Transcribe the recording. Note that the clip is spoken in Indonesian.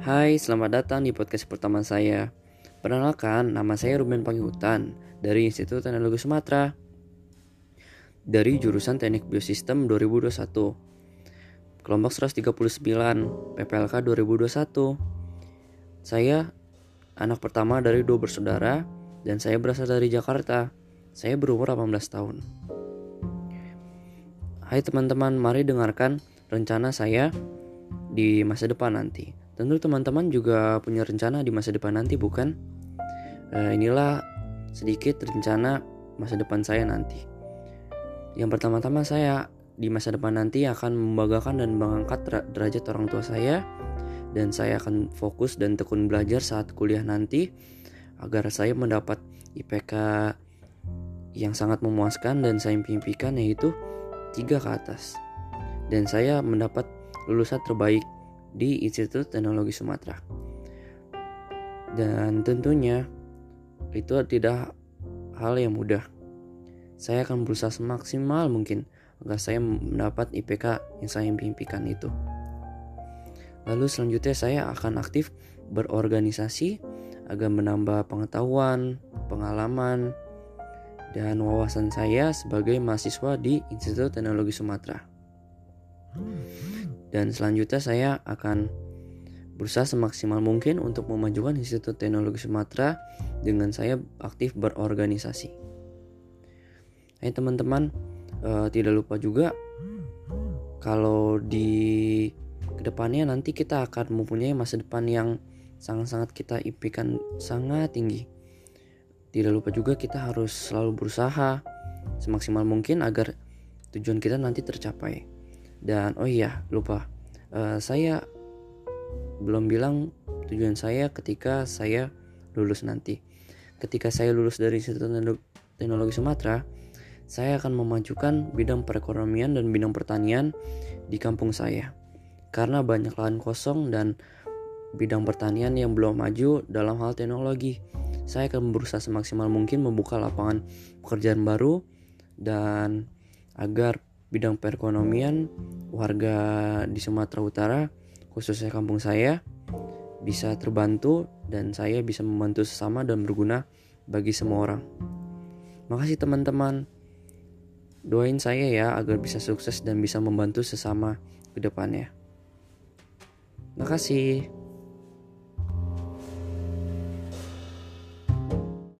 Hai, selamat datang di podcast pertama saya. Perkenalkan, nama saya Ruben Panghutan dari Institut Teknologi Sumatera. Dari jurusan Teknik Biosistem 2021. Kelompok 139, PPLK 2021. Saya anak pertama dari dua bersaudara dan saya berasal dari Jakarta. Saya berumur 18 tahun. Hai teman-teman, mari dengarkan rencana saya di masa depan nanti. Tentu teman-teman juga punya rencana di masa depan nanti bukan? Uh, inilah sedikit rencana masa depan saya nanti. Yang pertama-tama saya di masa depan nanti akan membanggakan dan mengangkat derajat orang tua saya dan saya akan fokus dan tekun belajar saat kuliah nanti agar saya mendapat IPK yang sangat memuaskan dan saya impikan yaitu tiga ke atas dan saya mendapat lulusan terbaik di Institut Teknologi Sumatera. Dan tentunya itu tidak hal yang mudah. Saya akan berusaha semaksimal mungkin agar saya mendapat IPK yang saya impikan itu. Lalu selanjutnya saya akan aktif berorganisasi agar menambah pengetahuan, pengalaman, dan wawasan saya sebagai mahasiswa di Institut Teknologi Sumatera. Dan selanjutnya saya akan berusaha semaksimal mungkin untuk memajukan Institut Teknologi Sumatera dengan saya aktif berorganisasi. Hai teman-teman, uh, tidak lupa juga kalau di ke depannya nanti kita akan mempunyai masa depan yang sangat-sangat kita impikan sangat tinggi. Tidak lupa juga kita harus selalu berusaha semaksimal mungkin agar tujuan kita nanti tercapai. Dan oh iya, lupa. Uh, saya belum bilang tujuan saya ketika saya lulus nanti. Ketika saya lulus dari Institut Teknologi Sumatera, saya akan memajukan bidang perekonomian dan bidang pertanian di kampung saya. Karena banyak lahan kosong dan bidang pertanian yang belum maju dalam hal teknologi. Saya akan berusaha semaksimal mungkin membuka lapangan pekerjaan baru dan agar bidang perekonomian warga di Sumatera Utara, khususnya kampung saya, bisa terbantu dan saya bisa membantu sesama dan berguna bagi semua orang. Makasih teman-teman. Doain saya ya agar bisa sukses dan bisa membantu sesama ke depannya. Makasih.